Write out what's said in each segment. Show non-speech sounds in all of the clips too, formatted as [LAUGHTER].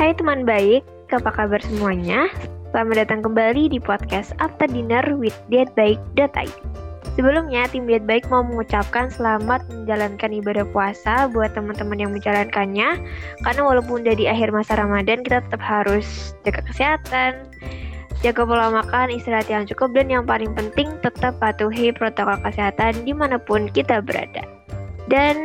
Hai teman baik, apa kabar semuanya? Selamat datang kembali di podcast After Dinner with Dietbaik.id. Sebelumnya, tim Diet Baik mau mengucapkan selamat menjalankan ibadah puasa buat teman-teman yang menjalankannya. Karena walaupun udah di akhir masa Ramadan, kita tetap harus jaga kesehatan, jaga pola makan, istirahat yang cukup, dan yang paling penting tetap patuhi protokol kesehatan di mana pun kita berada. Dan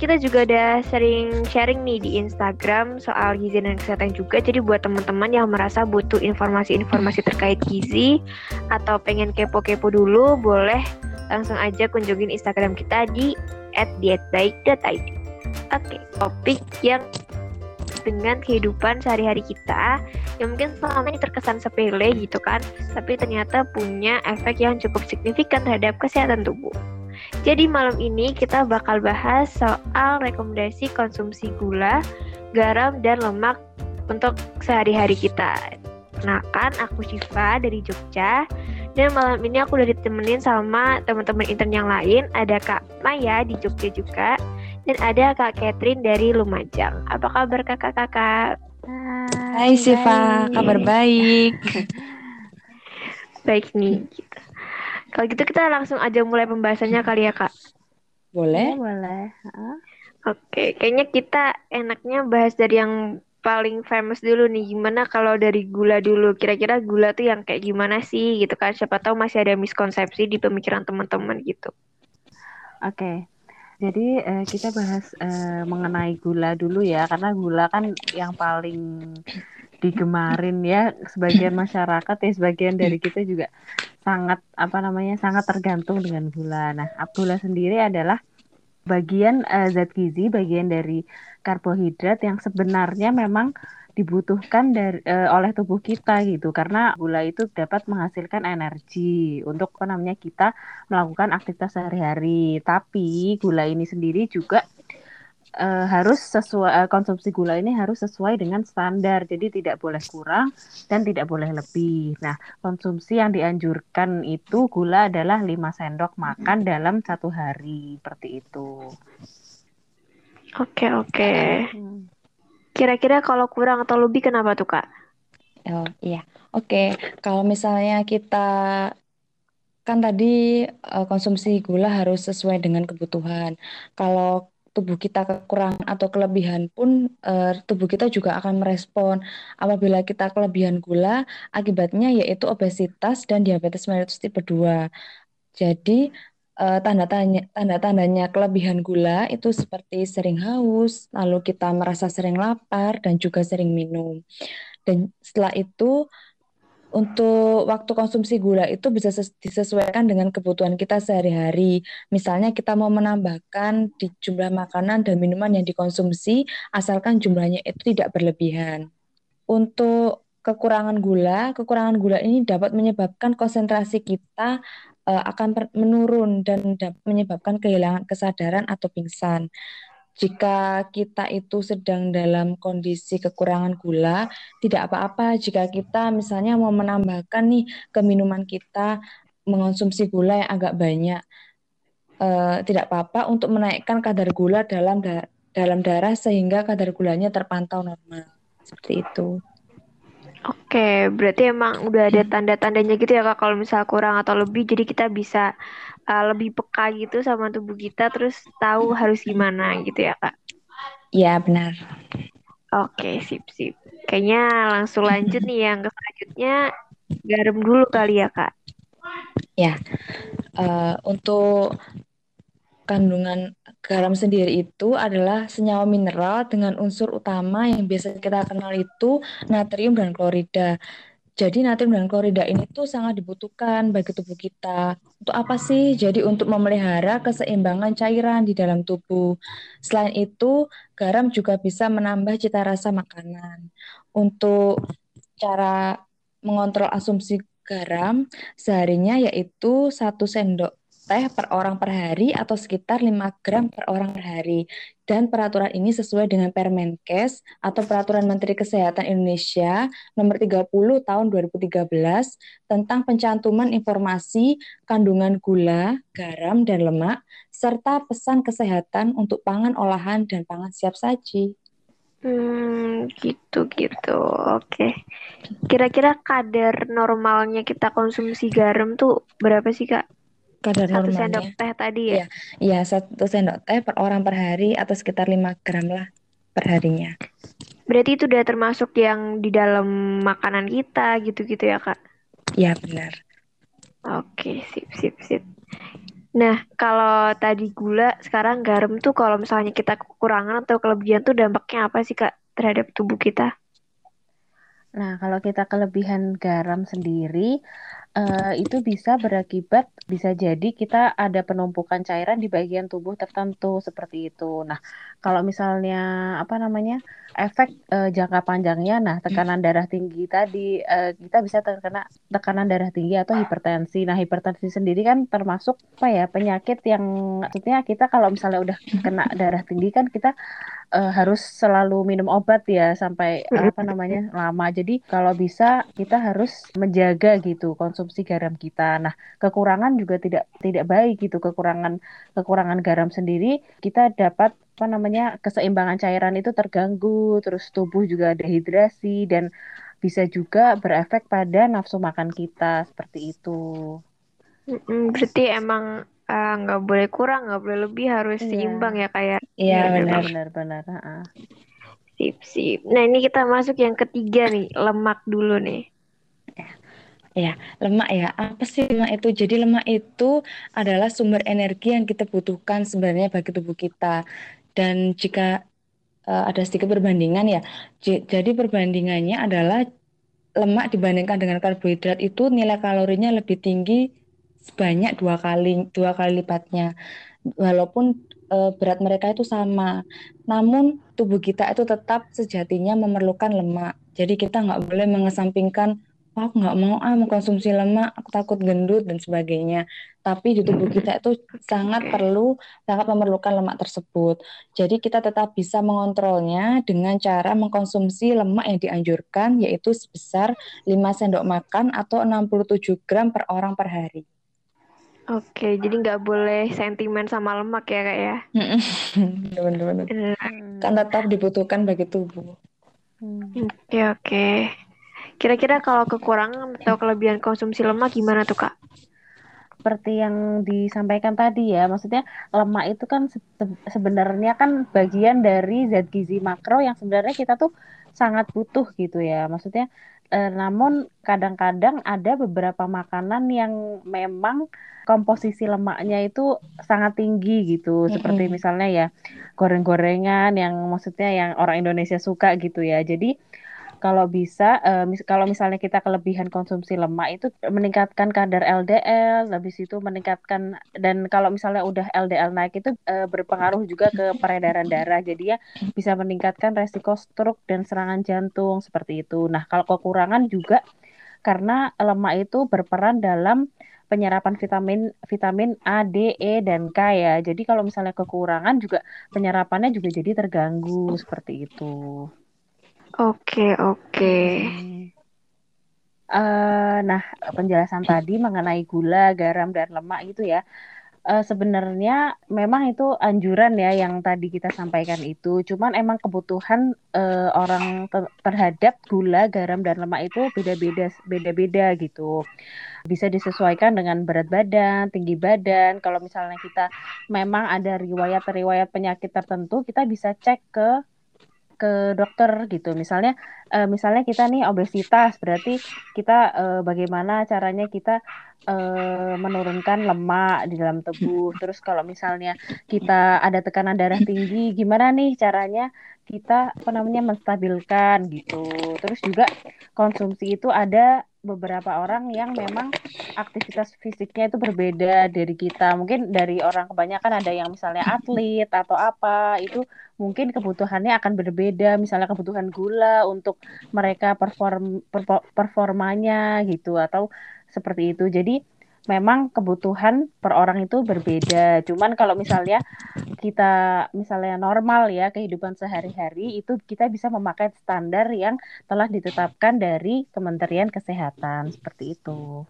kita juga udah sering sharing nih di Instagram soal gizi dan kesehatan juga. Jadi buat teman-teman yang merasa butuh informasi-informasi terkait gizi atau pengen kepo-kepo dulu, boleh langsung aja kunjungin Instagram kita di @dietbaik.id. Oke, topik yang dengan kehidupan sehari-hari kita yang mungkin selama ini terkesan sepele gitu kan, tapi ternyata punya efek yang cukup signifikan terhadap kesehatan tubuh. Jadi malam ini kita bakal bahas soal rekomendasi konsumsi gula, garam, dan lemak untuk sehari-hari kita. Nah kan aku Syifa dari Jogja dan malam ini aku udah ditemenin sama teman-teman intern yang lain. Ada Kak Maya di Jogja juga dan ada Kak Catherine dari Lumajang. Apa kabar kakak-kakak? Hai Syifa, kabar baik. [LAUGHS] baik nih. Gitu. Kalau gitu kita langsung aja mulai pembahasannya kali ya kak. Boleh. Ya, boleh. Oke, kayaknya kita enaknya bahas dari yang paling famous dulu nih. Gimana kalau dari gula dulu? Kira-kira gula tuh yang kayak gimana sih gitu kan? Siapa tahu masih ada miskonsepsi di pemikiran teman-teman gitu. Oke. Jadi uh, kita bahas uh, mengenai gula dulu ya, karena gula kan yang paling digemarin ya sebagian masyarakat ya sebagian dari kita juga sangat apa namanya sangat tergantung dengan gula. Nah, gula sendiri adalah bagian uh, zat gizi, bagian dari karbohidrat yang sebenarnya memang dibutuhkan dari uh, oleh tubuh kita gitu karena gula itu dapat menghasilkan energi untuk apa namanya kita melakukan aktivitas sehari-hari. Tapi gula ini sendiri juga uh, harus sesuai uh, konsumsi gula ini harus sesuai dengan standar. Jadi tidak boleh kurang dan tidak boleh lebih. Nah, konsumsi yang dianjurkan itu gula adalah 5 sendok makan dalam satu hari seperti itu. Oke, oke. Hmm. Kira-kira kalau kurang atau lebih kenapa tuh, Kak? Oh, iya. Oke, kalau misalnya kita kan tadi uh, konsumsi gula harus sesuai dengan kebutuhan. Kalau tubuh kita kekurangan atau kelebihan pun uh, tubuh kita juga akan merespon. Apabila kita kelebihan gula, akibatnya yaitu obesitas dan diabetes mellitus tipe 2. Jadi uh, tanda-tandanya tanda-tandanya kelebihan gula itu seperti sering haus, lalu kita merasa sering lapar dan juga sering minum. Dan setelah itu untuk waktu konsumsi gula itu bisa disesuaikan dengan kebutuhan kita sehari-hari. Misalnya kita mau menambahkan di jumlah makanan dan minuman yang dikonsumsi asalkan jumlahnya itu tidak berlebihan. Untuk kekurangan gula, kekurangan gula ini dapat menyebabkan konsentrasi kita uh, akan menurun dan dapat menyebabkan kehilangan kesadaran atau pingsan jika kita itu sedang dalam kondisi kekurangan gula, tidak apa-apa jika kita misalnya mau menambahkan nih ke minuman kita mengonsumsi gula yang agak banyak. Uh, tidak apa-apa untuk menaikkan kadar gula dalam da dalam darah sehingga kadar gulanya terpantau normal. Seperti itu. Oke, berarti emang udah ada tanda-tandanya gitu ya Kak kalau misal kurang atau lebih jadi kita bisa uh, lebih peka gitu sama tubuh kita terus tahu harus gimana gitu ya kak? Iya benar. Oke sip sip. Kayaknya langsung lanjut nih yang ke selanjutnya garam dulu kali ya kak. Ya uh, untuk kandungan garam sendiri itu adalah senyawa mineral dengan unsur utama yang biasa kita kenal itu natrium dan klorida. Jadi natrium dan klorida ini tuh sangat dibutuhkan bagi tubuh kita. Untuk apa sih? Jadi untuk memelihara keseimbangan cairan di dalam tubuh. Selain itu, garam juga bisa menambah cita rasa makanan. Untuk cara mengontrol asumsi garam seharinya yaitu satu sendok teh per orang per hari atau sekitar 5 gram per orang per hari. Dan peraturan ini sesuai dengan Permenkes atau Peraturan Menteri Kesehatan Indonesia nomor 30 tahun 2013 tentang pencantuman informasi kandungan gula, garam, dan lemak, serta pesan kesehatan untuk pangan olahan dan pangan siap saji. Hmm, gitu-gitu. Oke. Kira-kira kadar normalnya kita konsumsi garam tuh berapa sih, Kak? Kadar Satu normalnya. sendok teh tadi ya? Iya, iya satu sendok teh per orang per hari atau sekitar 5 gram lah per harinya. Berarti itu udah termasuk yang di dalam makanan kita gitu-gitu ya, Kak? Iya, benar. Oke, sip, sip, sip. Nah, kalau tadi gula, sekarang garam tuh kalau misalnya kita kekurangan atau kelebihan tuh dampaknya apa sih, Kak, terhadap tubuh kita? Nah, kalau kita kelebihan garam sendiri, uh, itu bisa berakibat bisa jadi kita ada penumpukan cairan di bagian tubuh tertentu seperti itu. Nah, kalau misalnya apa namanya efek uh, jangka panjangnya, nah tekanan darah tinggi tadi uh, kita bisa terkena tekanan darah tinggi atau hipertensi. Nah, hipertensi sendiri kan termasuk apa ya penyakit yang maksudnya kita kalau misalnya udah kena [LAUGHS] darah tinggi kan kita uh, harus selalu minum obat ya sampai apa namanya [LAUGHS] lama. Jadi kalau bisa kita harus menjaga gitu konsumsi konsumsi garam kita. Nah, kekurangan juga tidak tidak baik gitu. Kekurangan kekurangan garam sendiri kita dapat apa namanya keseimbangan cairan itu terganggu, terus tubuh juga dehidrasi dan bisa juga berefek pada nafsu makan kita seperti itu. Berarti emang eh, nggak uh, boleh kurang, nggak boleh lebih, harus iya. seimbang ya kayak. Ya? Iya benar benar benar. benar. Sip sip. Nah ini kita masuk yang ketiga nih, lemak dulu nih. Ya, lemak ya. Apa sih lemak itu? Jadi lemak itu adalah sumber energi yang kita butuhkan sebenarnya bagi tubuh kita. Dan jika uh, ada sedikit perbandingan ya, jadi perbandingannya adalah lemak dibandingkan dengan karbohidrat itu nilai kalorinya lebih tinggi sebanyak dua kali dua kali lipatnya. Walaupun uh, berat mereka itu sama, namun tubuh kita itu tetap sejatinya memerlukan lemak. Jadi kita nggak boleh mengesampingkan aku nggak mau ah mengkonsumsi lemak, aku takut gendut dan sebagainya. Tapi di tubuh kita itu sangat perlu, sangat memerlukan lemak tersebut. Jadi kita tetap bisa mengontrolnya dengan cara mengkonsumsi lemak yang dianjurkan, yaitu sebesar 5 sendok makan atau 67 gram per orang per hari. Oke, jadi nggak boleh sentimen sama lemak ya kak ya? [LAUGHS] Benar-benar. Kan tetap dibutuhkan bagi tubuh. Oke, oke. Kira-kira kalau kekurangan atau kelebihan konsumsi lemak gimana tuh kak? Seperti yang disampaikan tadi ya, maksudnya lemak itu kan se sebenarnya kan bagian dari zat gizi makro yang sebenarnya kita tuh sangat butuh gitu ya. Maksudnya eh, namun kadang-kadang ada beberapa makanan yang memang komposisi lemaknya itu sangat tinggi gitu. Seperti misalnya ya goreng-gorengan yang maksudnya yang orang Indonesia suka gitu ya. Jadi kalau bisa uh, mis kalau misalnya kita kelebihan konsumsi lemak itu meningkatkan kadar LDL habis itu meningkatkan dan kalau misalnya udah LDL naik itu uh, berpengaruh juga ke peredaran darah jadi ya bisa meningkatkan resiko stroke dan serangan jantung seperti itu nah kalau kekurangan juga karena lemak itu berperan dalam penyerapan vitamin vitamin A, D, E dan K ya. Jadi kalau misalnya kekurangan juga penyerapannya juga jadi terganggu seperti itu. Oke, oke. Uh, nah, penjelasan tadi mengenai gula, garam, dan lemak itu ya. Uh, sebenarnya memang itu anjuran ya yang tadi kita sampaikan itu. Cuman emang kebutuhan uh, orang ter terhadap gula, garam, dan lemak itu beda-beda, beda-beda gitu. Bisa disesuaikan dengan berat badan, tinggi badan. Kalau misalnya kita memang ada riwayat-riwayat penyakit tertentu, kita bisa cek ke ke dokter gitu. Misalnya uh, misalnya kita nih obesitas, berarti kita uh, bagaimana caranya kita uh, menurunkan lemak di dalam tubuh. Terus kalau misalnya kita ada tekanan darah tinggi, gimana nih caranya kita apa namanya menstabilkan gitu. Terus juga konsumsi itu ada beberapa orang yang memang aktivitas fisiknya itu berbeda dari kita. Mungkin dari orang kebanyakan ada yang misalnya atlet atau apa, itu mungkin kebutuhannya akan berbeda. Misalnya kebutuhan gula untuk mereka perform performanya gitu atau seperti itu. Jadi memang kebutuhan per orang itu berbeda. Cuman kalau misalnya kita misalnya normal ya kehidupan sehari-hari itu kita bisa memakai standar yang telah ditetapkan dari Kementerian Kesehatan seperti itu.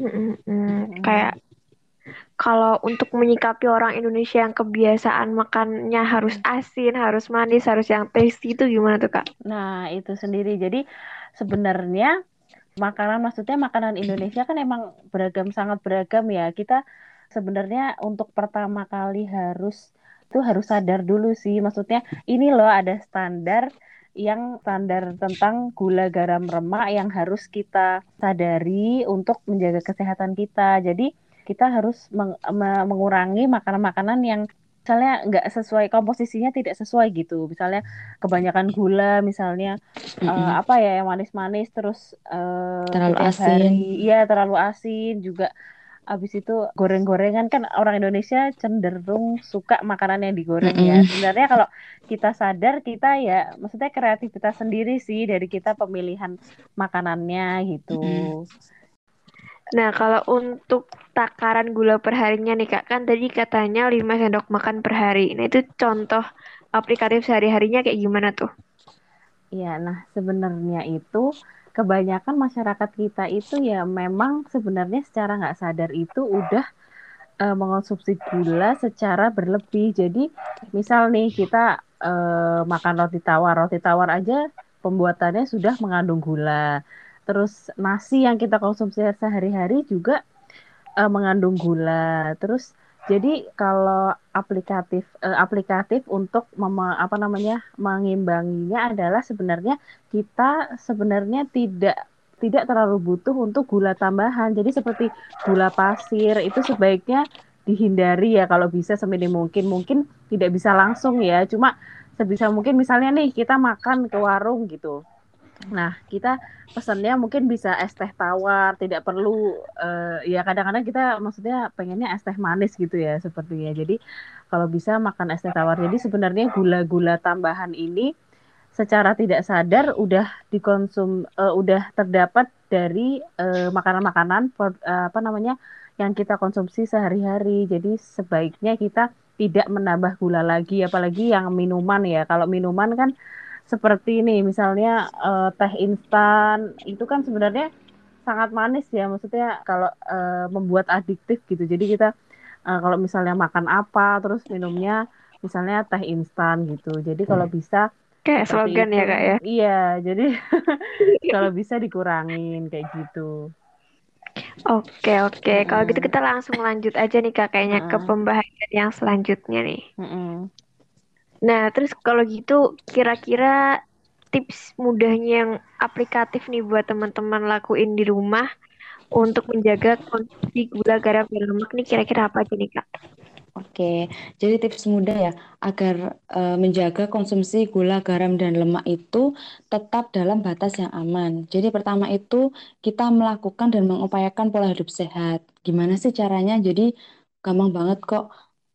Mm -hmm. Kayak kalau untuk menyikapi orang Indonesia yang kebiasaan makannya harus asin, harus manis, harus yang tasty itu gimana tuh Kak? Nah, itu sendiri. Jadi sebenarnya makanan maksudnya makanan Indonesia kan emang beragam sangat beragam ya. Kita sebenarnya untuk pertama kali harus itu harus sadar dulu sih. Maksudnya ini loh ada standar yang standar tentang gula garam lemak yang harus kita sadari untuk menjaga kesehatan kita. Jadi kita harus meng mengurangi makanan-makanan yang misalnya nggak sesuai komposisinya tidak sesuai gitu misalnya kebanyakan gula misalnya mm -hmm. uh, apa ya yang manis-manis terus uh, terlalu asin iya terlalu asin juga abis itu goreng-gorengan kan orang Indonesia cenderung suka makanan yang digoreng mm -hmm. ya sebenarnya kalau kita sadar kita ya maksudnya kreativitas sendiri sih dari kita pemilihan makanannya gitu mm -hmm. Nah, kalau untuk takaran gula per harinya nih Kak, kan tadi katanya 5 sendok makan per hari. Nah, itu contoh aplikatif sehari-harinya kayak gimana tuh? Iya, nah sebenarnya itu kebanyakan masyarakat kita itu ya memang sebenarnya secara nggak sadar itu udah uh, mengonsumsi gula secara berlebih. Jadi misal nih kita uh, makan roti tawar, roti tawar aja pembuatannya sudah mengandung gula terus nasi yang kita konsumsi sehari-hari juga uh, mengandung gula terus jadi kalau aplikatif uh, aplikatif untuk mem- apa namanya mengimbanginya adalah sebenarnya kita sebenarnya tidak tidak terlalu butuh untuk gula tambahan. Jadi seperti gula pasir itu sebaiknya dihindari ya kalau bisa seminim mungkin. Mungkin tidak bisa langsung ya, cuma sebisa mungkin misalnya nih kita makan ke warung gitu. Nah, kita pesannya mungkin bisa es teh tawar, tidak perlu uh, ya kadang-kadang kita maksudnya pengennya es teh manis gitu ya sepertinya. Jadi kalau bisa makan es teh tawar. Jadi sebenarnya gula-gula tambahan ini secara tidak sadar udah dikonsum uh, udah terdapat dari uh, makanan-makanan uh, apa namanya yang kita konsumsi sehari-hari. Jadi sebaiknya kita tidak menambah gula lagi apalagi yang minuman ya. Kalau minuman kan seperti ini misalnya uh, teh instan itu kan sebenarnya sangat manis ya maksudnya kalau uh, membuat adiktif gitu jadi kita uh, kalau misalnya makan apa terus minumnya misalnya teh instan gitu jadi kalau hmm. bisa kayak slogan itu, ya kak ya iya jadi [LAUGHS] kalau bisa dikurangin kayak gitu Oke oke, mm -hmm. kalau gitu kita langsung lanjut aja nih kak, kayaknya mm -hmm. ke pembahasan yang selanjutnya nih. Mm -hmm. Nah, terus kalau gitu kira-kira tips mudahnya yang aplikatif nih buat teman-teman lakuin di rumah untuk menjaga konsumsi gula, garam, dan lemak nih kira-kira apa aja nih Kak? Oke, jadi tips mudah ya agar uh, menjaga konsumsi gula, garam, dan lemak itu tetap dalam batas yang aman. Jadi pertama itu kita melakukan dan mengupayakan pola hidup sehat. Gimana sih caranya? Jadi gampang banget kok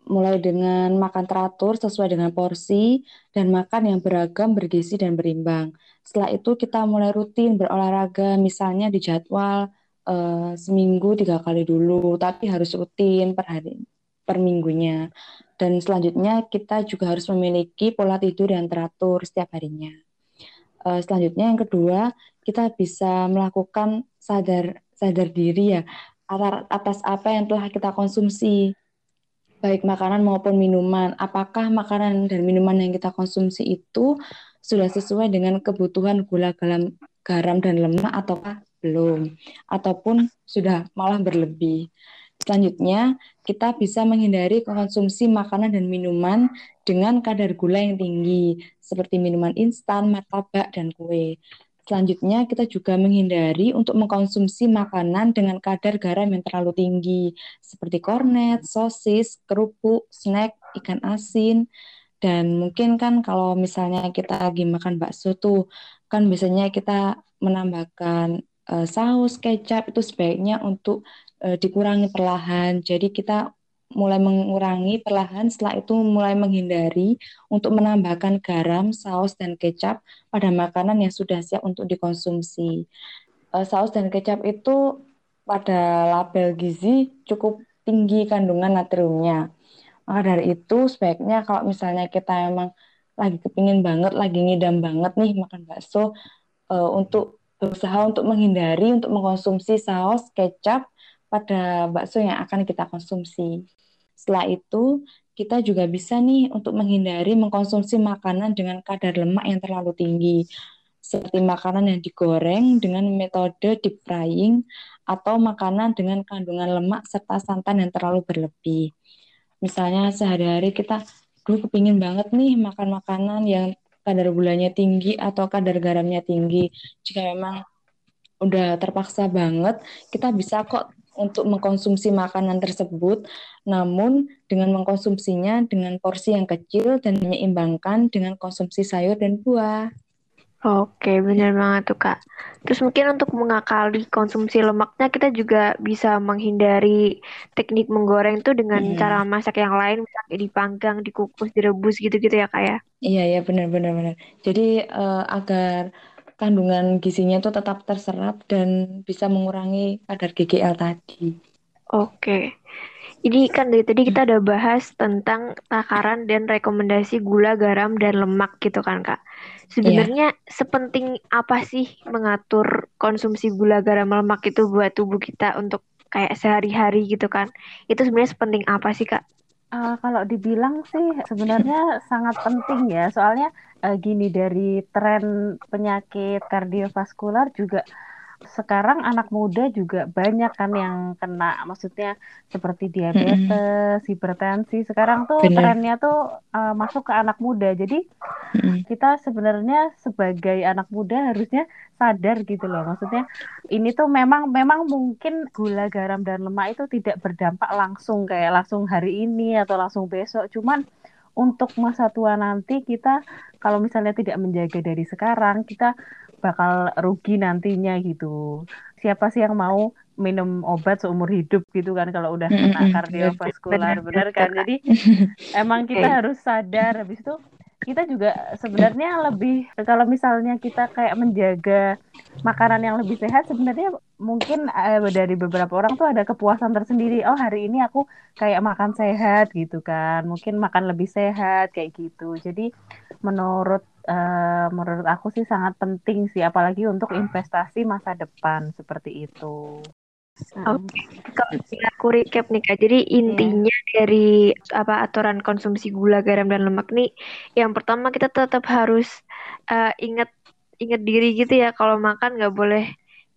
mulai dengan makan teratur sesuai dengan porsi dan makan yang beragam, bergizi dan berimbang. Setelah itu kita mulai rutin berolahraga, misalnya di jadwal uh, seminggu tiga kali dulu, tapi harus rutin per hari, per minggunya. Dan selanjutnya kita juga harus memiliki pola tidur yang teratur setiap harinya. Uh, selanjutnya yang kedua, kita bisa melakukan sadar sadar diri ya atas apa yang telah kita konsumsi baik makanan maupun minuman. Apakah makanan dan minuman yang kita konsumsi itu sudah sesuai dengan kebutuhan gula garam, garam dan lemak ataukah belum? Ataupun sudah malah berlebih. Selanjutnya, kita bisa menghindari konsumsi makanan dan minuman dengan kadar gula yang tinggi, seperti minuman instan, martabak, dan kue. Selanjutnya, kita juga menghindari untuk mengkonsumsi makanan dengan kadar garam yang terlalu tinggi, seperti kornet, sosis, kerupuk, snack, ikan asin, dan mungkin kan kalau misalnya kita lagi makan bakso tuh, kan biasanya kita menambahkan uh, saus, kecap, itu sebaiknya untuk uh, dikurangi perlahan. Jadi kita mulai mengurangi perlahan, setelah itu mulai menghindari untuk menambahkan garam, saus, dan kecap pada makanan yang sudah siap untuk dikonsumsi. Uh, saus dan kecap itu pada label gizi cukup tinggi kandungan natriumnya. Maka dari itu sebaiknya kalau misalnya kita emang lagi kepingin banget, lagi ngidam banget nih makan bakso, uh, untuk berusaha untuk menghindari untuk mengkonsumsi saus, kecap, pada bakso yang akan kita konsumsi. Setelah itu, kita juga bisa nih untuk menghindari mengkonsumsi makanan dengan kadar lemak yang terlalu tinggi, seperti makanan yang digoreng dengan metode deep frying atau makanan dengan kandungan lemak serta santan yang terlalu berlebih. Misalnya sehari-hari kita dulu kepingin banget nih makan makanan yang kadar gulanya tinggi atau kadar garamnya tinggi. Jika memang udah terpaksa banget, kita bisa kok untuk mengkonsumsi makanan tersebut, namun dengan mengkonsumsinya dengan porsi yang kecil dan menyeimbangkan dengan konsumsi sayur dan buah. Oke, benar banget tuh Kak. Terus mungkin untuk mengakali konsumsi lemaknya kita juga bisa menghindari teknik menggoreng tuh dengan hmm. cara masak yang lain, misalnya dipanggang, dikukus, direbus gitu-gitu ya Kak ya? Iya, iya benar benar benar. Jadi uh, agar kandungan gizinya itu tetap terserap dan bisa mengurangi kadar GGL tadi. Oke. Ini kan dari tadi kita udah bahas tentang takaran dan rekomendasi gula, garam, dan lemak gitu kan Kak. Sebenarnya yeah. sepenting apa sih mengatur konsumsi gula, garam, lemak itu buat tubuh kita untuk kayak sehari-hari gitu kan? Itu sebenarnya sepenting apa sih Kak? Uh, kalau dibilang sih sebenarnya sangat penting ya, soalnya uh, gini dari tren penyakit kardiovaskular juga sekarang anak muda juga banyak kan yang kena maksudnya seperti diabetes, mm-hmm. hipertensi. Sekarang tuh Bener. trennya tuh uh, masuk ke anak muda. Jadi mm-hmm. kita sebenarnya sebagai anak muda harusnya sadar gitu loh. Maksudnya ini tuh memang memang mungkin gula, garam dan lemak itu tidak berdampak langsung kayak langsung hari ini atau langsung besok. Cuman untuk masa tua nanti kita kalau misalnya tidak menjaga dari sekarang kita bakal rugi nantinya gitu. Siapa sih yang mau minum obat seumur hidup gitu kan kalau udah kena kardiovaskular benar kan? jadi [LAUGHS] emang kita harus sadar. Habis itu kita juga sebenarnya lebih kalau misalnya kita kayak menjaga makanan yang lebih sehat sebenarnya mungkin eh, dari beberapa orang tuh ada kepuasan tersendiri. Oh hari ini aku kayak makan sehat gitu kan. Mungkin makan lebih sehat kayak gitu. Jadi menurut uh, menurut aku sih sangat penting sih apalagi untuk investasi masa depan seperti itu. Oke, okay. aku recap nih kak. Jadi intinya yeah. dari apa aturan konsumsi gula, garam dan lemak nih, yang pertama kita tetap harus uh, ingat ingat diri gitu ya. Kalau makan nggak boleh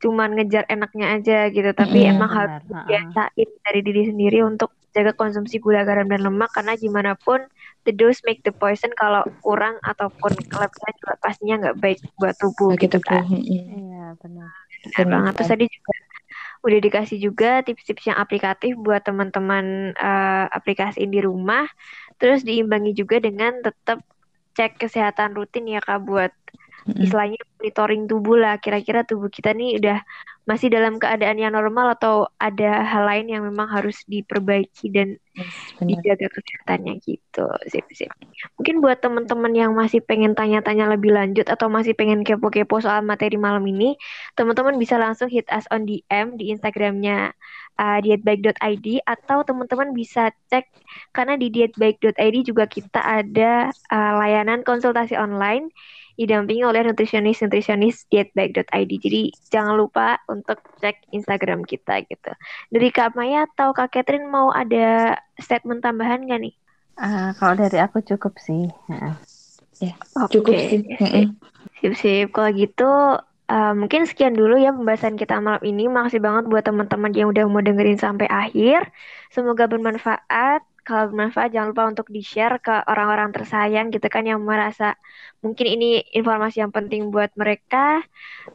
cuman ngejar enaknya aja gitu, tapi yeah, emang benar. harus biasain dari diri sendiri untuk jaga konsumsi gula, garam dan lemak karena gimana pun the dose make the poison kalau kurang ataupun kelebihan juga pastinya nggak baik buat tubuh Bagi gitu kan. Iya benar. Benar banget. Terus tadi juga udah dikasih juga tips-tips yang aplikatif buat teman-teman uh, aplikasiin di rumah. Terus diimbangi juga dengan tetap cek kesehatan rutin ya kak buat mm-hmm. istilahnya monitoring tubuh lah. Kira-kira tubuh kita nih udah masih dalam keadaan yang normal atau ada hal lain yang memang harus diperbaiki dan yes, dijaga kesehatannya gitu. Sip sip. Mungkin buat teman-teman yang masih pengen tanya-tanya lebih lanjut atau masih pengen kepo-kepo soal materi malam ini teman-teman bisa langsung hit us on DM di Instagramnya uh, dietbaik.id atau teman-teman bisa cek karena di dietbaik.id juga kita ada uh, layanan konsultasi online didampingi oleh nutrisionis-nutrisionis dietbaik.id. Jadi jangan lupa untuk cek Instagram kita gitu. Dari Kak Maya atau Kak Catherine mau ada statement tambahan nggak nih? Uh, kalau dari aku cukup sih. Uh. Ya, okay. cukup sih. Sip-sip. Kalau gitu uh, mungkin sekian dulu ya pembahasan kita malam ini. Makasih banget buat teman-teman yang udah mau dengerin sampai akhir. Semoga bermanfaat kalau bermanfaat jangan lupa untuk di-share ke orang-orang tersayang gitu kan yang merasa mungkin ini informasi yang penting buat mereka.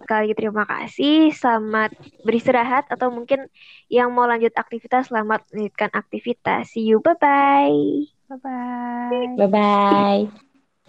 Sekali lagi terima kasih, selamat beristirahat atau mungkin yang mau lanjut aktivitas selamat melanjutkan aktivitas. See you, bye-bye. Bye-bye. Bye-bye.